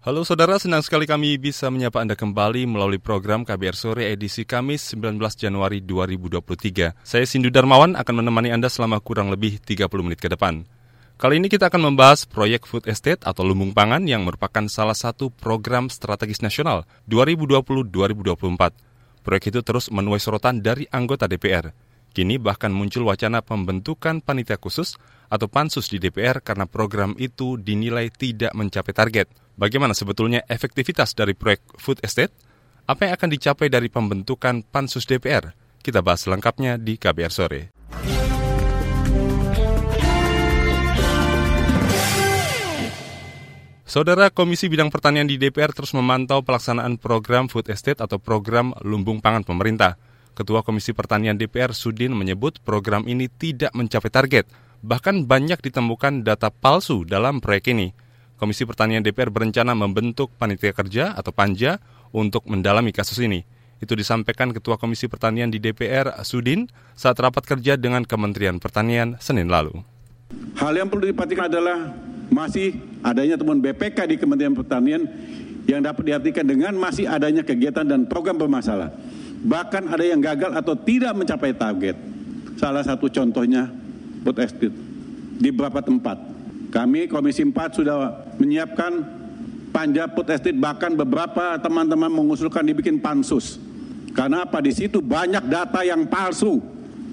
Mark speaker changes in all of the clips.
Speaker 1: Halo saudara, senang sekali kami bisa menyapa Anda kembali melalui program KBR Sore edisi Kamis 19 Januari 2023. Saya Sindu Darmawan akan menemani Anda selama kurang lebih 30 menit ke depan. Kali ini kita akan membahas proyek Food Estate atau Lumbung Pangan yang merupakan salah satu program strategis nasional 2020-2024. Proyek itu terus menuai sorotan dari anggota DPR. Kini bahkan muncul wacana pembentukan panitia khusus atau pansus di DPR karena program itu dinilai tidak mencapai target. Bagaimana sebetulnya efektivitas dari proyek Food Estate? Apa yang akan dicapai dari pembentukan pansus DPR? Kita bahas lengkapnya di KBR Sore. Saudara Komisi Bidang Pertanian di DPR terus memantau pelaksanaan program Food Estate atau program lumbung pangan pemerintah. Ketua Komisi Pertanian DPR Sudin menyebut program ini tidak mencapai target. Bahkan banyak ditemukan data palsu dalam proyek ini. Komisi Pertanian DPR berencana membentuk panitia kerja atau panja untuk mendalami kasus ini. Itu disampaikan Ketua Komisi Pertanian di DPR, Sudin, saat rapat kerja dengan Kementerian Pertanian Senin lalu.
Speaker 2: Hal yang perlu diperhatikan adalah masih adanya temuan BPK di Kementerian Pertanian yang dapat diartikan dengan masih adanya kegiatan dan program bermasalah. Bahkan ada yang gagal atau tidak mencapai target. Salah satu contohnya food estate di beberapa tempat kami Komisi 4 sudah menyiapkan panja food estate bahkan beberapa teman-teman mengusulkan dibikin pansus. Karena apa? Di situ banyak data yang palsu.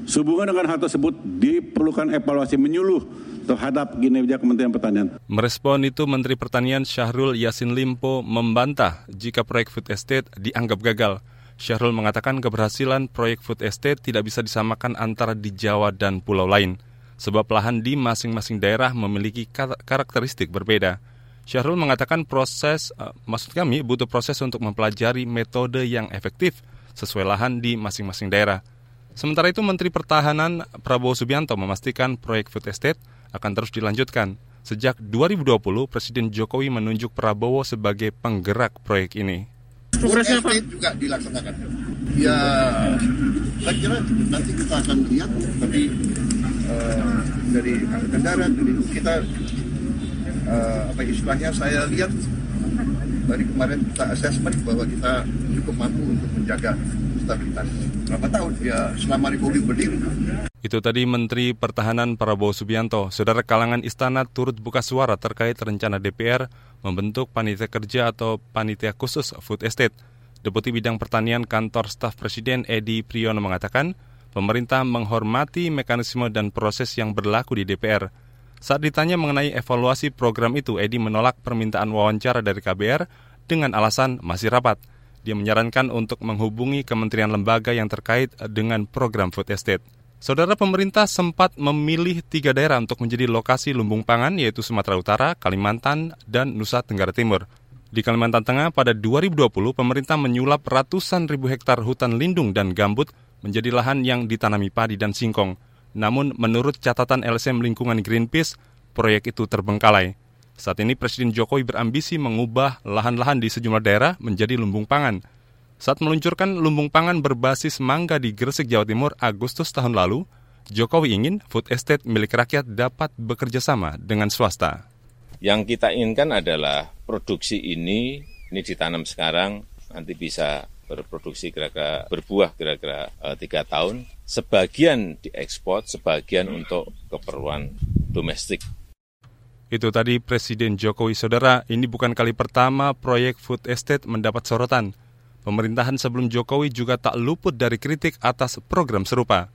Speaker 2: Sehubungan dengan hal tersebut diperlukan evaluasi menyuluh terhadap kinerja Kementerian Pertanian.
Speaker 1: Merespon itu Menteri Pertanian Syahrul Yasin Limpo membantah jika proyek food estate dianggap gagal. Syahrul mengatakan keberhasilan proyek food estate tidak bisa disamakan antara di Jawa dan pulau lain sebab lahan di masing-masing daerah memiliki karakteristik berbeda. Syahrul mengatakan proses, uh, maksud kami butuh proses untuk mempelajari metode yang efektif sesuai lahan di masing-masing daerah. Sementara itu Menteri Pertahanan Prabowo Subianto memastikan proyek food estate akan terus dilanjutkan. Sejak 2020, Presiden Jokowi menunjuk Prabowo sebagai penggerak proyek ini.
Speaker 3: Progresnya apa? juga dilaksanakan. Ya, saya kira nanti kita akan lihat, tapi uh, dari angkatan darat dari kita uh, apa istilahnya saya lihat dari kemarin kita assessment bahwa kita cukup mampu untuk menjaga stabilitas berapa tahun ya selama Republik berdiri.
Speaker 1: Itu tadi Menteri Pertahanan Prabowo Subianto. Saudara kalangan istana turut buka suara terkait rencana DPR membentuk panitia kerja atau panitia khusus food estate. Deputi Bidang Pertanian Kantor Staf Presiden Edi Priyono mengatakan, pemerintah menghormati mekanisme dan proses yang berlaku di DPR. Saat ditanya mengenai evaluasi program itu, Edi menolak permintaan wawancara dari KBR dengan alasan masih rapat. Dia menyarankan untuk menghubungi kementerian lembaga yang terkait dengan program food estate. Saudara pemerintah sempat memilih tiga daerah untuk menjadi lokasi lumbung pangan, yaitu Sumatera Utara, Kalimantan, dan Nusa Tenggara Timur. Di Kalimantan Tengah pada 2020, pemerintah menyulap ratusan ribu hektar hutan lindung dan gambut menjadi lahan yang ditanami padi dan singkong. Namun menurut catatan LSM Lingkungan Greenpeace, proyek itu terbengkalai. Saat ini Presiden Jokowi berambisi mengubah lahan-lahan di sejumlah daerah menjadi lumbung pangan. Saat meluncurkan lumbung pangan berbasis mangga di Gresik, Jawa Timur Agustus tahun lalu, Jokowi ingin food estate milik rakyat dapat bekerja sama dengan swasta.
Speaker 4: Yang kita inginkan adalah produksi ini, ini ditanam sekarang, nanti bisa berproduksi kira-kira berbuah kira-kira uh, tiga tahun. Sebagian diekspor, sebagian untuk keperluan domestik.
Speaker 1: Itu tadi Presiden Jokowi Saudara, ini bukan kali pertama proyek food estate mendapat sorotan. Pemerintahan sebelum Jokowi juga tak luput dari kritik atas program serupa.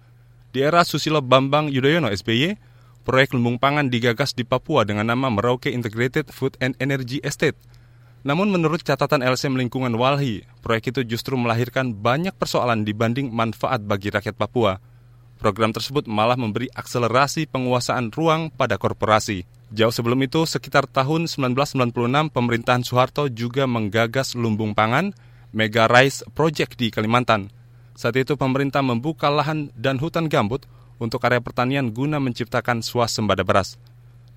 Speaker 1: Di era Susilo Bambang Yudhoyono SBY, proyek lumbung pangan digagas di Papua dengan nama Merauke Integrated Food and Energy Estate – namun menurut catatan LSM Lingkungan Walhi, proyek itu justru melahirkan banyak persoalan dibanding manfaat bagi rakyat Papua. Program tersebut malah memberi akselerasi penguasaan ruang pada korporasi. Jauh sebelum itu, sekitar tahun 1996, pemerintahan Soeharto juga menggagas lumbung pangan Mega Rice Project di Kalimantan. Saat itu pemerintah membuka lahan dan hutan gambut untuk area pertanian guna menciptakan swasembada beras.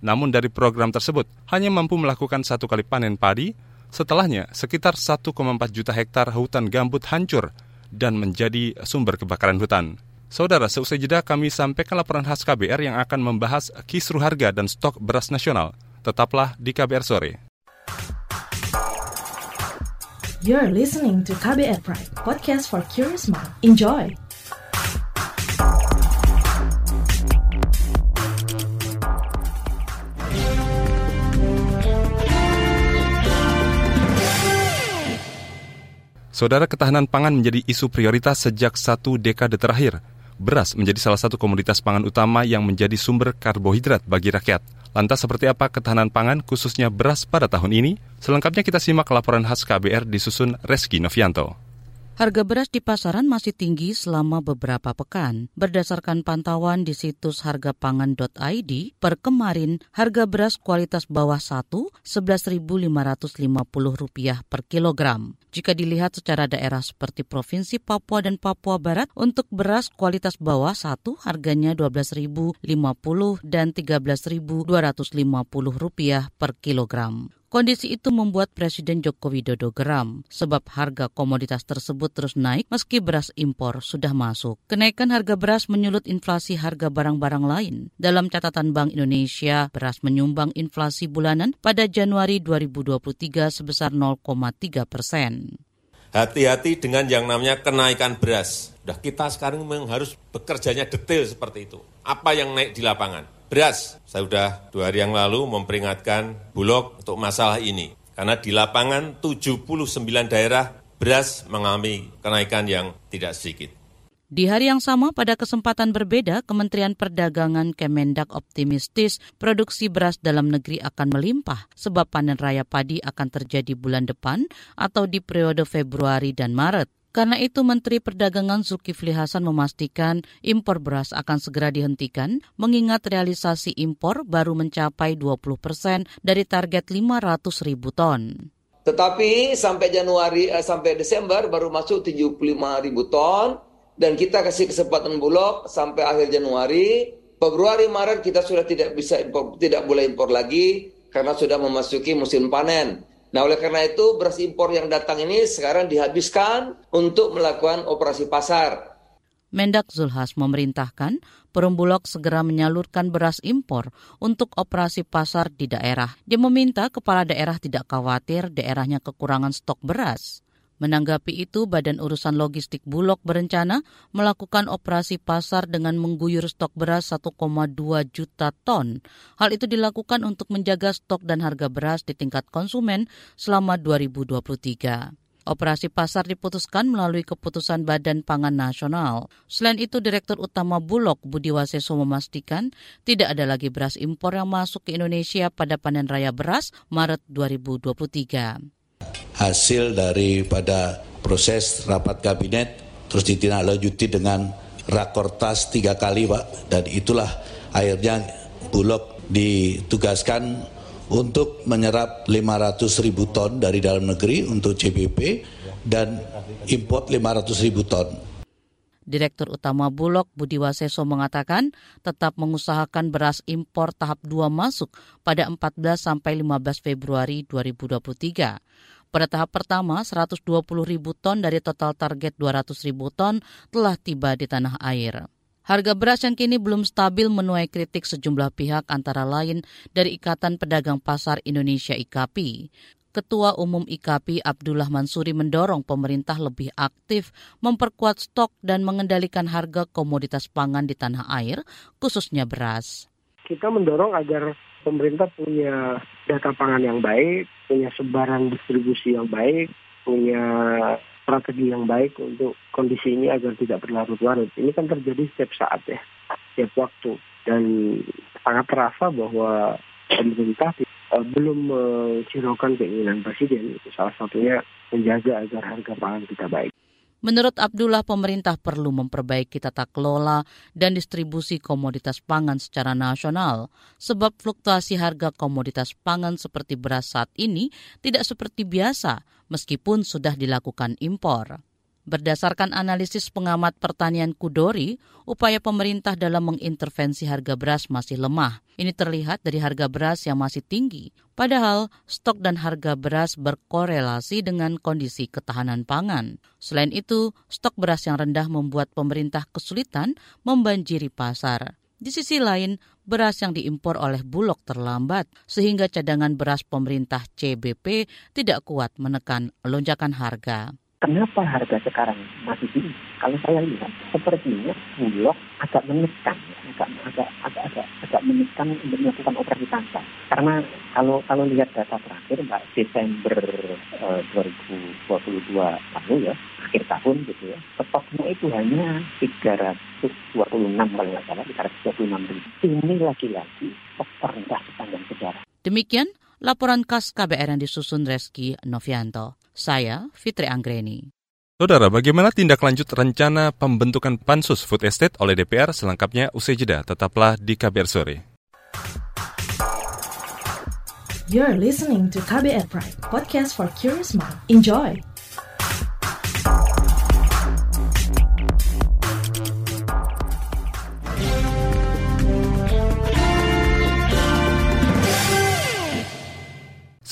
Speaker 1: Namun dari program tersebut hanya mampu melakukan satu kali panen padi Setelahnya, sekitar 1,4 juta hektar hutan gambut hancur dan menjadi sumber kebakaran hutan. Saudara, seusai jeda kami sampaikan laporan khas KBR yang akan membahas kisruh harga dan stok beras nasional. Tetaplah di KBR sore.
Speaker 5: You're listening to KBR Pride, podcast for curious mind. Enjoy!
Speaker 1: Saudara ketahanan pangan menjadi isu prioritas sejak satu dekade terakhir. Beras menjadi salah satu komoditas pangan utama yang menjadi sumber karbohidrat bagi rakyat. Lantas seperti apa ketahanan pangan khususnya beras pada tahun ini? Selengkapnya kita simak laporan khas KBR disusun Reski Novianto.
Speaker 6: Harga beras di pasaran masih tinggi selama beberapa pekan. Berdasarkan pantauan di situs hargapangan.id, per kemarin harga beras kualitas bawah 1 Rp11.550 per kilogram. Jika dilihat secara daerah seperti Provinsi Papua dan Papua Barat, untuk beras kualitas bawah 1 harganya Rp12.050 dan Rp13.250 per kilogram. Kondisi itu membuat Presiden Joko Widodo geram sebab harga komoditas tersebut terus naik meski beras impor sudah masuk. Kenaikan harga beras menyulut inflasi harga barang-barang lain. Dalam catatan Bank Indonesia, beras menyumbang inflasi bulanan pada Januari 2023 sebesar 0,3 persen.
Speaker 7: Hati-hati dengan yang namanya kenaikan beras. Udah kita sekarang memang harus bekerjanya detail seperti itu. Apa yang naik di lapangan? Beras. Saya sudah dua hari yang lalu memperingatkan Bulog untuk masalah ini. Karena di lapangan 79 daerah beras mengalami kenaikan yang tidak sedikit.
Speaker 6: Di hari yang sama, pada kesempatan berbeda, Kementerian Perdagangan Kemendak optimistis produksi beras dalam negeri akan melimpah sebab panen raya padi akan terjadi bulan depan atau di periode Februari dan Maret. Karena itu Menteri Perdagangan Zulkifli Hasan memastikan impor beras akan segera dihentikan mengingat realisasi impor baru mencapai 20 persen dari target 500 ribu ton.
Speaker 8: Tetapi sampai Januari eh, sampai Desember baru masuk 75 ribu ton dan kita kasih kesempatan Bulog sampai akhir Januari. Februari Maret kita sudah tidak bisa impor, tidak boleh impor lagi karena sudah memasuki musim panen. Nah oleh karena itu beras impor yang datang ini sekarang dihabiskan untuk melakukan operasi pasar.
Speaker 6: Mendak Zulhas memerintahkan Perumbulok segera menyalurkan beras impor untuk operasi pasar di daerah. Dia meminta kepala daerah tidak khawatir daerahnya kekurangan stok beras. Menanggapi itu, Badan Urusan Logistik Bulog berencana melakukan operasi pasar dengan mengguyur stok beras 1,2 juta ton. Hal itu dilakukan untuk menjaga stok dan harga beras di tingkat konsumen selama 2023. Operasi pasar diputuskan melalui keputusan Badan Pangan Nasional. Selain itu, Direktur Utama Bulog Budi Waseso memastikan tidak ada lagi beras impor yang masuk ke Indonesia pada panen raya beras Maret 2023
Speaker 9: hasil daripada proses rapat kabinet terus ditindaklanjuti dengan rakortas tiga kali Pak dan itulah akhirnya Bulog ditugaskan untuk menyerap 500 ribu ton dari dalam negeri untuk CBP dan import 500 ribu ton.
Speaker 6: Direktur Utama Bulog Budi Waseso mengatakan tetap mengusahakan beras impor tahap 2 masuk pada 14 sampai 15 Februari 2023. Pada tahap pertama, 120 ribu ton dari total target 200 ribu ton telah tiba di tanah air. Harga beras yang kini belum stabil menuai kritik sejumlah pihak antara lain dari Ikatan Pedagang Pasar Indonesia IKAPI. Ketua Umum IKAPI Abdullah Mansuri mendorong pemerintah lebih aktif memperkuat stok dan mengendalikan harga komoditas pangan di tanah air, khususnya beras.
Speaker 10: Kita mendorong agar pemerintah punya data pangan yang baik, punya sebaran distribusi yang baik, punya strategi yang baik untuk kondisi ini agar tidak berlarut-larut. Ini kan terjadi setiap saat ya, setiap waktu. Dan sangat terasa bahwa pemerintah uh, belum menghiraukan keinginan presiden. Salah satunya menjaga agar harga pangan kita baik.
Speaker 6: Menurut Abdullah, pemerintah perlu memperbaiki tata kelola dan distribusi komoditas pangan secara nasional, sebab fluktuasi harga komoditas pangan seperti beras saat ini tidak seperti biasa, meskipun sudah dilakukan impor. Berdasarkan analisis pengamat pertanian Kudori, upaya pemerintah dalam mengintervensi harga beras masih lemah. Ini terlihat dari harga beras yang masih tinggi. Padahal stok dan harga beras berkorelasi dengan kondisi ketahanan pangan. Selain itu, stok beras yang rendah membuat pemerintah kesulitan membanjiri pasar. Di sisi lain, beras yang diimpor oleh Bulog terlambat, sehingga cadangan beras pemerintah CBP tidak kuat menekan lonjakan harga.
Speaker 10: Kenapa harga sekarang masih tinggi? Kalau saya lihat, sepertinya Bulog agak menekan, agak agak agak agak, agak menekan untuk melakukan operasi tangkap. Karena kalau kalau lihat data terakhir, Mbak, Desember eh, 2022 lalu ya, akhir tahun gitu ya, stoknya itu hanya 326 kalau nggak salah, 326 ribu. Ini lagi-lagi stok terendah sepanjang sejarah.
Speaker 6: Demikian laporan khas KBR yang disusun Reski Novianto. Saya Fitri Anggreni.
Speaker 1: Saudara, bagaimana tindak lanjut rencana pembentukan Pansus Food Estate oleh DPR selengkapnya usai jeda. Tetaplah di KBR Sore.
Speaker 5: You're listening to KBR Pride, podcast for curious mind. Enjoy!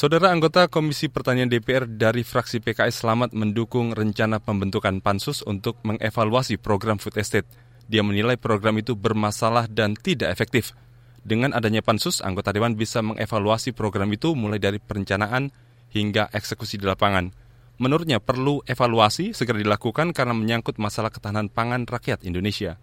Speaker 1: Saudara anggota Komisi Pertanian DPR dari fraksi PKS Selamat mendukung rencana pembentukan pansus untuk mengevaluasi program food estate. Dia menilai program itu bermasalah dan tidak efektif. Dengan adanya pansus, anggota Dewan bisa mengevaluasi program itu mulai dari perencanaan hingga eksekusi di lapangan. Menurutnya perlu evaluasi segera dilakukan karena menyangkut masalah ketahanan pangan rakyat Indonesia.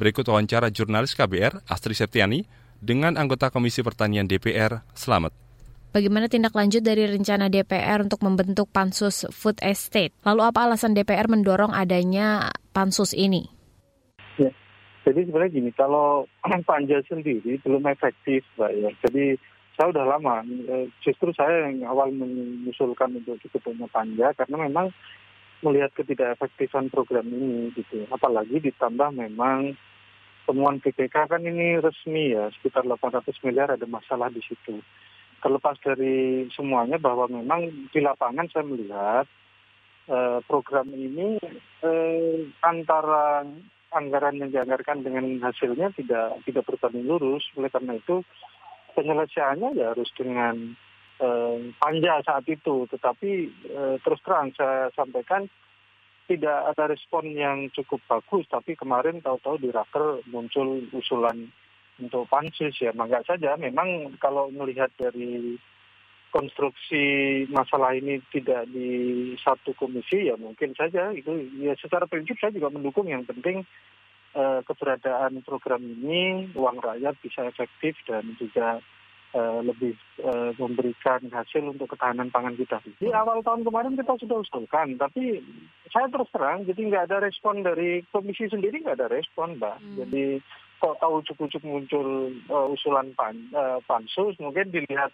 Speaker 1: Berikut wawancara jurnalis KBR Astri Septiani dengan anggota Komisi Pertanian DPR Selamat.
Speaker 11: Bagaimana tindak lanjut dari rencana DPR untuk membentuk pansus food estate? Lalu apa alasan DPR mendorong adanya pansus ini?
Speaker 12: Ya, jadi sebenarnya gini, kalau panja sendiri belum efektif, Mbak ya. Jadi saya udah lama, eh, justru saya yang awal mengusulkan untuk diketemu panja karena memang melihat ketidak-efektifan program ini gitu. Apalagi ditambah memang temuan BPK kan ini resmi ya, sekitar 800 miliar ada masalah di situ terlepas dari semuanya bahwa memang di lapangan saya melihat eh, program ini eh, antara anggaran yang dianggarkan dengan hasilnya tidak tidak berbanding lurus. Oleh karena itu penyelesaiannya ya harus dengan eh, panja saat itu. Tetapi eh, terus terang saya sampaikan tidak ada respon yang cukup bagus. Tapi kemarin tahu-tahu di Raker muncul usulan untuk pansus ya mangga saja memang kalau melihat dari konstruksi masalah ini tidak di satu komisi ya mungkin saja itu ya secara prinsip saya juga mendukung yang penting eh, keberadaan program ini uang rakyat bisa efektif dan juga eh, lebih eh, memberikan hasil untuk ketahanan pangan kita. Di awal tahun kemarin kita sudah usulkan, tapi saya terus terang jadi nggak ada respon dari komisi sendiri nggak ada respon, mbak. Hmm. Jadi kok tahu cukup-cukup muncul uh, usulan pan, uh, pansus mungkin dilihat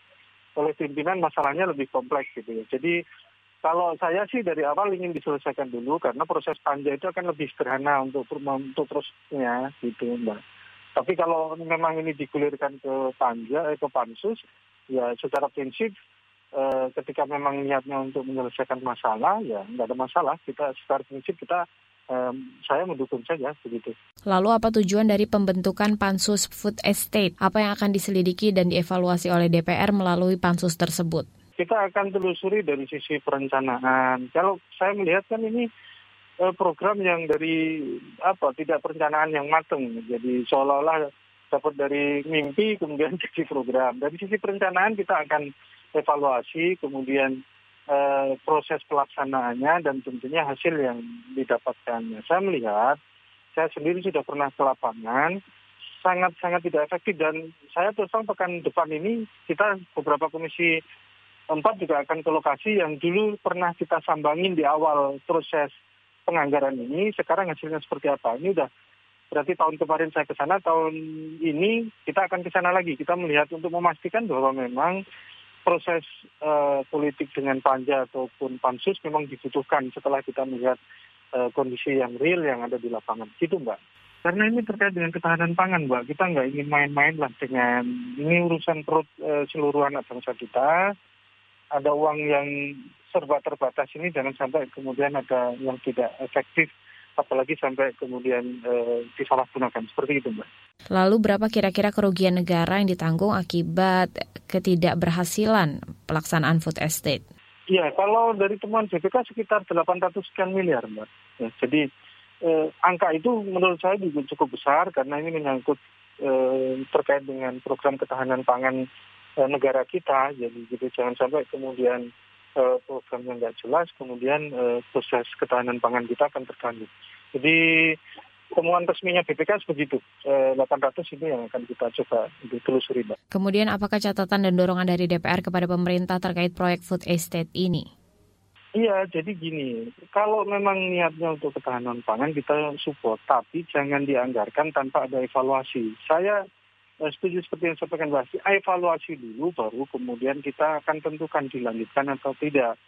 Speaker 12: oleh pimpinan masalahnya lebih kompleks gitu ya. Jadi kalau saya sih dari awal ingin diselesaikan dulu karena proses panja itu akan lebih sederhana untuk untuk terusnya gitu mbak. Tapi kalau memang ini digulirkan ke panja eh, ke pansus ya secara prinsip eh, ketika memang niatnya untuk menyelesaikan masalah ya nggak ada masalah kita secara prinsip kita um, saya mendukung saja begitu.
Speaker 11: Lalu apa tujuan dari pembentukan pansus food estate? Apa yang akan diselidiki dan dievaluasi oleh DPR melalui pansus tersebut?
Speaker 12: Kita akan telusuri dari sisi perencanaan. Kalau saya melihat kan ini eh, program yang dari apa tidak perencanaan yang matang. Jadi seolah-olah dapat dari mimpi kemudian jadi program. Dari sisi perencanaan kita akan evaluasi, kemudian proses pelaksanaannya dan tentunya hasil yang didapatkannya. Saya melihat, saya sendiri sudah pernah ke lapangan, sangat-sangat tidak efektif dan saya terus pekan depan ini kita beberapa komisi empat juga akan ke lokasi yang dulu pernah kita sambangin di awal proses penganggaran ini, sekarang hasilnya seperti apa. Ini udah berarti tahun kemarin saya ke sana, tahun ini kita akan ke sana lagi. Kita melihat untuk memastikan bahwa memang proses uh, politik dengan panja ataupun pansus memang dibutuhkan setelah kita melihat uh, kondisi yang real yang ada di lapangan. Gitu Mbak. Karena ini terkait dengan ketahanan pangan Mbak. Kita nggak ingin main-main lah dengan ini urusan perut uh, seluruh anak bangsa kita. Ada uang yang serba terbatas ini jangan sampai kemudian ada yang tidak efektif apalagi sampai kemudian e, disalahgunakan seperti itu mbak.
Speaker 11: Lalu berapa kira-kira kerugian negara yang ditanggung akibat ketidakberhasilan pelaksanaan food estate?
Speaker 12: Iya, kalau dari temuan BPK sekitar 800 sekian miliar mbak. Ya, jadi eh, angka itu menurut saya juga cukup besar karena ini menyangkut eh, terkait dengan program ketahanan pangan eh, negara kita. Jadi gitu jangan sampai kemudian programnya nggak jelas, kemudian eh, proses ketahanan pangan kita akan terganggu. Jadi temuan resminya BPK begitu. Eh, 800 itu yang akan kita coba ditelusuri. Mbak.
Speaker 11: Kemudian apakah catatan dan dorongan dari DPR kepada pemerintah terkait proyek food estate ini?
Speaker 12: Iya, jadi gini, kalau memang niatnya untuk ketahanan pangan kita support, tapi jangan dianggarkan tanpa ada evaluasi. Saya eh, setuju seperti yang sampaikan Mbak, evaluasi dulu baru kemudian kita akan tentukan dilanjutkan atau tidak.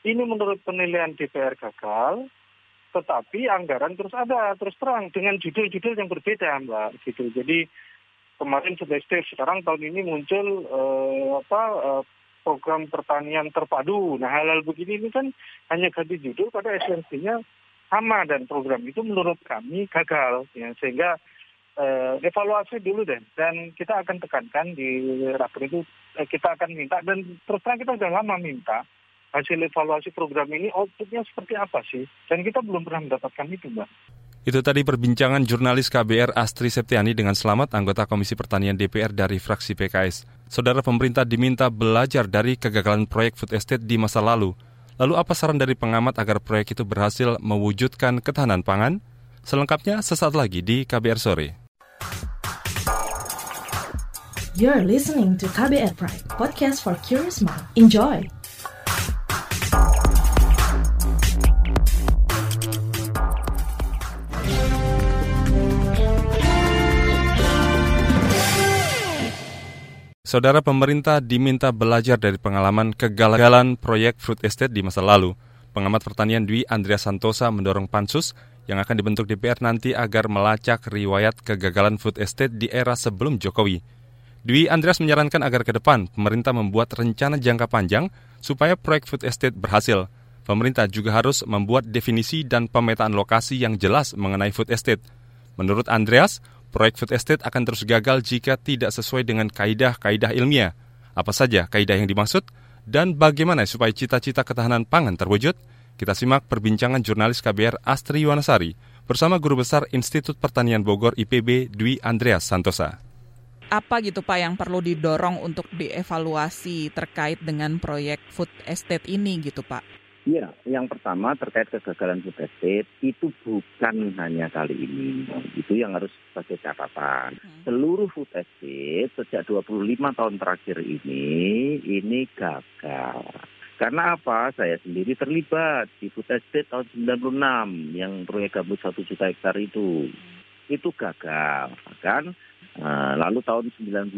Speaker 12: Ini menurut penilaian DPR gagal, tetapi anggaran terus ada, terus terang dengan judul-judul yang berbeda, Mbak. Gitu. Jadi kemarin sudah sekarang tahun ini muncul eh, apa eh, program pertanian terpadu. Nah hal-hal begini ini kan hanya ganti judul pada esensinya sama dan program itu menurut kami gagal ya sehingga eh, evaluasi dulu deh dan kita akan tekankan di rapor itu eh, kita akan minta dan terus terang kita sudah lama minta hasil evaluasi program ini outputnya seperti apa sih dan kita belum pernah mendapatkan itu mbak.
Speaker 1: Itu tadi perbincangan jurnalis KBR Astri Septiani dengan Selamat, anggota Komisi Pertanian DPR dari fraksi PKS. Saudara pemerintah diminta belajar dari kegagalan proyek food estate di masa lalu. Lalu apa saran dari pengamat agar proyek itu berhasil mewujudkan ketahanan pangan? Selengkapnya sesaat lagi di KBR Sore.
Speaker 5: You're listening to KBR Pride, podcast for curious mind. Enjoy!
Speaker 1: Saudara pemerintah diminta belajar dari pengalaman kegagalan proyek fruit estate di masa lalu. Pengamat pertanian Dwi Andreas Santosa mendorong pansus yang akan dibentuk DPR nanti agar melacak riwayat kegagalan food estate di era sebelum Jokowi. Dwi Andreas menyarankan agar ke depan pemerintah membuat rencana jangka panjang supaya proyek food estate berhasil. Pemerintah juga harus membuat definisi dan pemetaan lokasi yang jelas mengenai food estate. Menurut Andreas, proyek food estate akan terus gagal jika tidak sesuai dengan kaidah-kaidah ilmiah. Apa saja kaidah yang dimaksud dan bagaimana supaya cita-cita ketahanan pangan terwujud? Kita simak perbincangan jurnalis KBR Astri Yuwanasari bersama Guru Besar Institut Pertanian Bogor IPB Dwi Andreas Santosa.
Speaker 13: Apa gitu Pak yang perlu didorong untuk dievaluasi terkait dengan proyek food estate ini gitu Pak?
Speaker 14: Iya, yang pertama terkait kegagalan food estate itu bukan hanya kali ini. Itu yang harus sebagai catatan. Hmm. Seluruh food estate sejak 25 tahun terakhir ini, ini gagal. Karena apa? Saya sendiri terlibat di food estate tahun 96 yang proyek gabus 1 juta hektar itu. Itu gagal. Kan? lalu tahun 99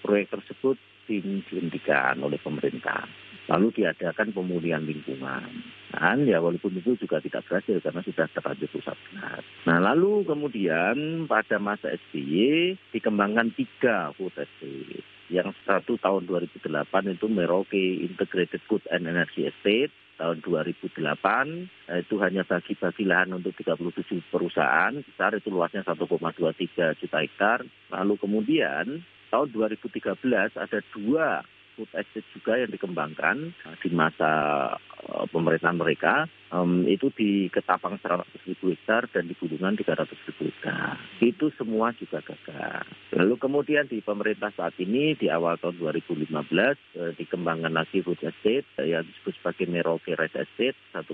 Speaker 14: proyek tersebut dihentikan oleh pemerintah lalu diadakan pemulihan lingkungan. Dan ya walaupun itu juga tidak berhasil karena sudah terlanjur pusat benar. Nah lalu kemudian pada masa SBY dikembangkan tiga food estate. Yang satu tahun 2008 itu Merauke Integrated Food and Energy Estate. Tahun 2008 itu hanya bagi-bagi lahan untuk 37 perusahaan. Besar itu luasnya 1,23 juta hektar. Lalu kemudian tahun 2013 ada dua food estate juga yang dikembangkan uh, di masa uh, pemerintahan mereka um, itu di Ketapang 100 ribu hektar dan di Gunungan 300 ribu hektar. Itu semua juga gagal. Lalu kemudian di pemerintah saat ini di awal tahun 2015 uh, dikembangkan lagi food estate uh, yang disebut sebagai Merauke Red Estate 1,2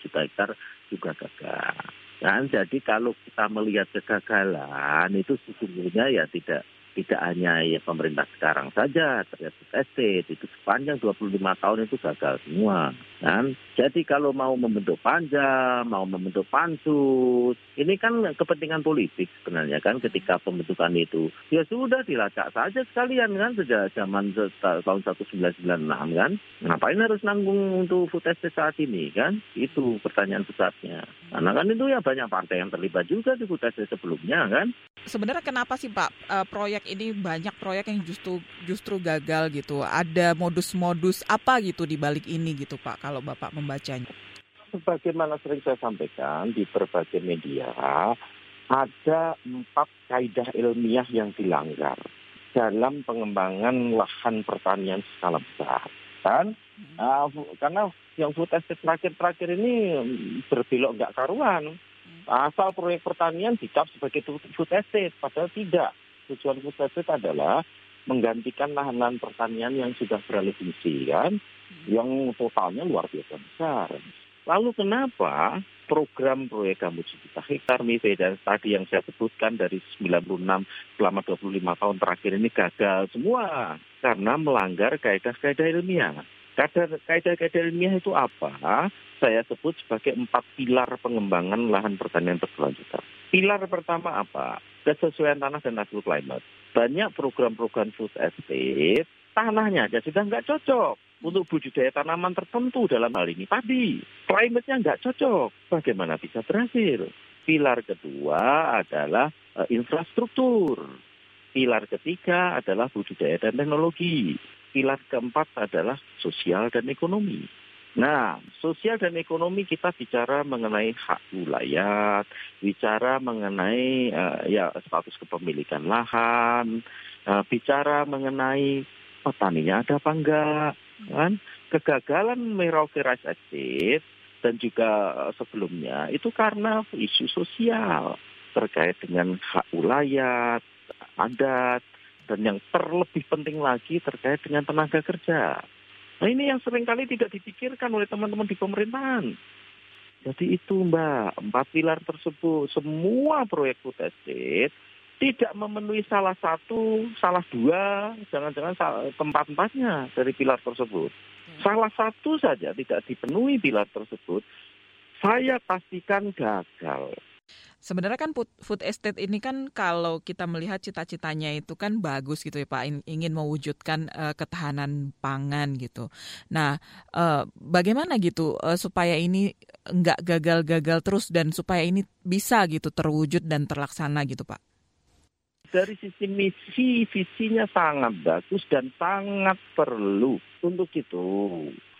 Speaker 14: juta hektar juga gagal. Dan jadi kalau kita melihat kegagalan itu sesungguhnya ya tidak tidak hanya ya pemerintah sekarang saja terkait estate itu sepanjang 25 tahun itu gagal semua kan? Jadi kalau mau membentuk panja mau membentuk pansus ini kan kepentingan politik sebenarnya kan? Ketika pembentukan itu ya sudah dilacak saja sekalian kan? Sejak zaman tahun 1996 kan? Ngapain harus nanggung untuk food estate saat ini kan? Itu pertanyaan besarnya. Karena kan itu ya banyak partai yang terlibat juga di food estate sebelumnya kan?
Speaker 13: Sebenarnya kenapa sih Pak uh, proyek ini banyak proyek yang justru justru gagal gitu. Ada modus-modus apa gitu di balik ini gitu Pak kalau Bapak membacanya?
Speaker 14: Sebagaimana sering saya sampaikan di berbagai media, ada empat kaidah ilmiah yang dilanggar dalam pengembangan lahan pertanian skala besar. Kan? Uh, karena yang food estate terakhir-terakhir ini berbelok nggak karuan. Asal proyek pertanian dicap sebagai food estate, padahal tidak. Tujuan food estate adalah menggantikan lahan-lahan pertanian yang sudah beralih fungsi kan, yang totalnya luar biasa besar. Lalu kenapa program proyek gambut sejuta hektar MIVE dan tadi yang saya sebutkan dari 96 selama 25 tahun terakhir ini gagal semua karena melanggar kaidah-kaidah ilmiah. Kaidah-kaidah ilmiah itu apa? Saya sebut sebagai empat pilar pengembangan lahan pertanian berkelanjutan. Pilar pertama apa? Kesesuaian tanah dan hasil climate. Banyak program-program food estate, tanahnya aja sudah nggak cocok untuk budidaya tanaman tertentu dalam hal ini padi. Climate-nya nggak cocok. Bagaimana bisa berhasil? Pilar kedua adalah uh, infrastruktur. Pilar ketiga adalah budidaya dan teknologi. Pilar keempat adalah sosial dan ekonomi. Nah, sosial dan ekonomi kita bicara mengenai hak wilayah, bicara mengenai uh, ya status kepemilikan lahan, uh, bicara mengenai petaninya ada apa enggak, kan? Kegagalan Merauke Rice Estate dan juga eh, sebelumnya itu karena isu sosial terkait dengan hak wilayah, adat, dan yang terlebih penting lagi terkait dengan tenaga kerja. Nah ini yang sering kali tidak dipikirkan oleh teman-teman di pemerintahan. Jadi itu mbak, empat pilar tersebut, semua proyek food estate tidak memenuhi salah satu, salah dua, jangan-jangan keempat-empatnya dari pilar tersebut. Hmm. Salah satu saja tidak dipenuhi pilar tersebut, saya pastikan gagal.
Speaker 13: Sebenarnya kan food estate ini kan kalau kita melihat cita-citanya itu kan bagus gitu ya Pak, ingin mewujudkan uh, ketahanan pangan gitu. Nah, uh, bagaimana gitu uh, supaya ini nggak gagal-gagal terus dan supaya ini bisa gitu terwujud dan terlaksana gitu Pak?
Speaker 14: dari sisi misi, visinya sangat bagus dan sangat perlu. Untuk itu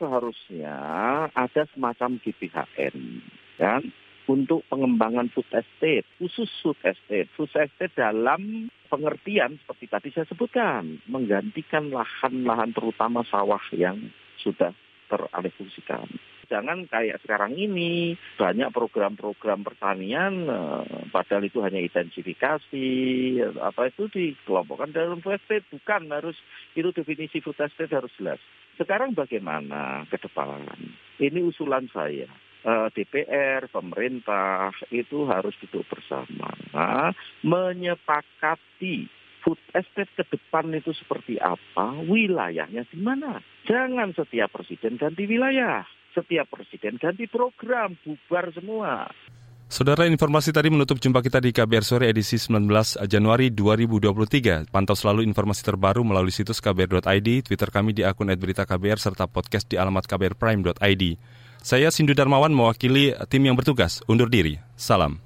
Speaker 14: seharusnya ada semacam GPHN, kan? Untuk pengembangan food estate, khusus food estate. Food estate dalam pengertian seperti tadi saya sebutkan, menggantikan lahan-lahan terutama sawah yang sudah teralih fungsikan jangan kayak sekarang ini banyak program-program pertanian eh, padahal itu hanya intensifikasi apa itu dikelompokkan dalam food estate bukan harus itu definisi food estate harus jelas. Sekarang bagaimana ke depan? Ini usulan saya. Eh, DPR, pemerintah itu harus duduk bersama, menyepakati food estate ke depan itu seperti apa, wilayahnya di mana. Jangan setiap presiden ganti wilayah setiap presiden ganti program, bubar semua.
Speaker 1: Saudara informasi tadi menutup jumpa kita di KBR Sore edisi 19 Januari 2023. Pantau selalu informasi terbaru melalui situs kbr.id, Twitter kami di akun @beritaKBR serta podcast di alamat kbrprime.id. Saya Sindu Darmawan mewakili tim yang bertugas. Undur diri. Salam.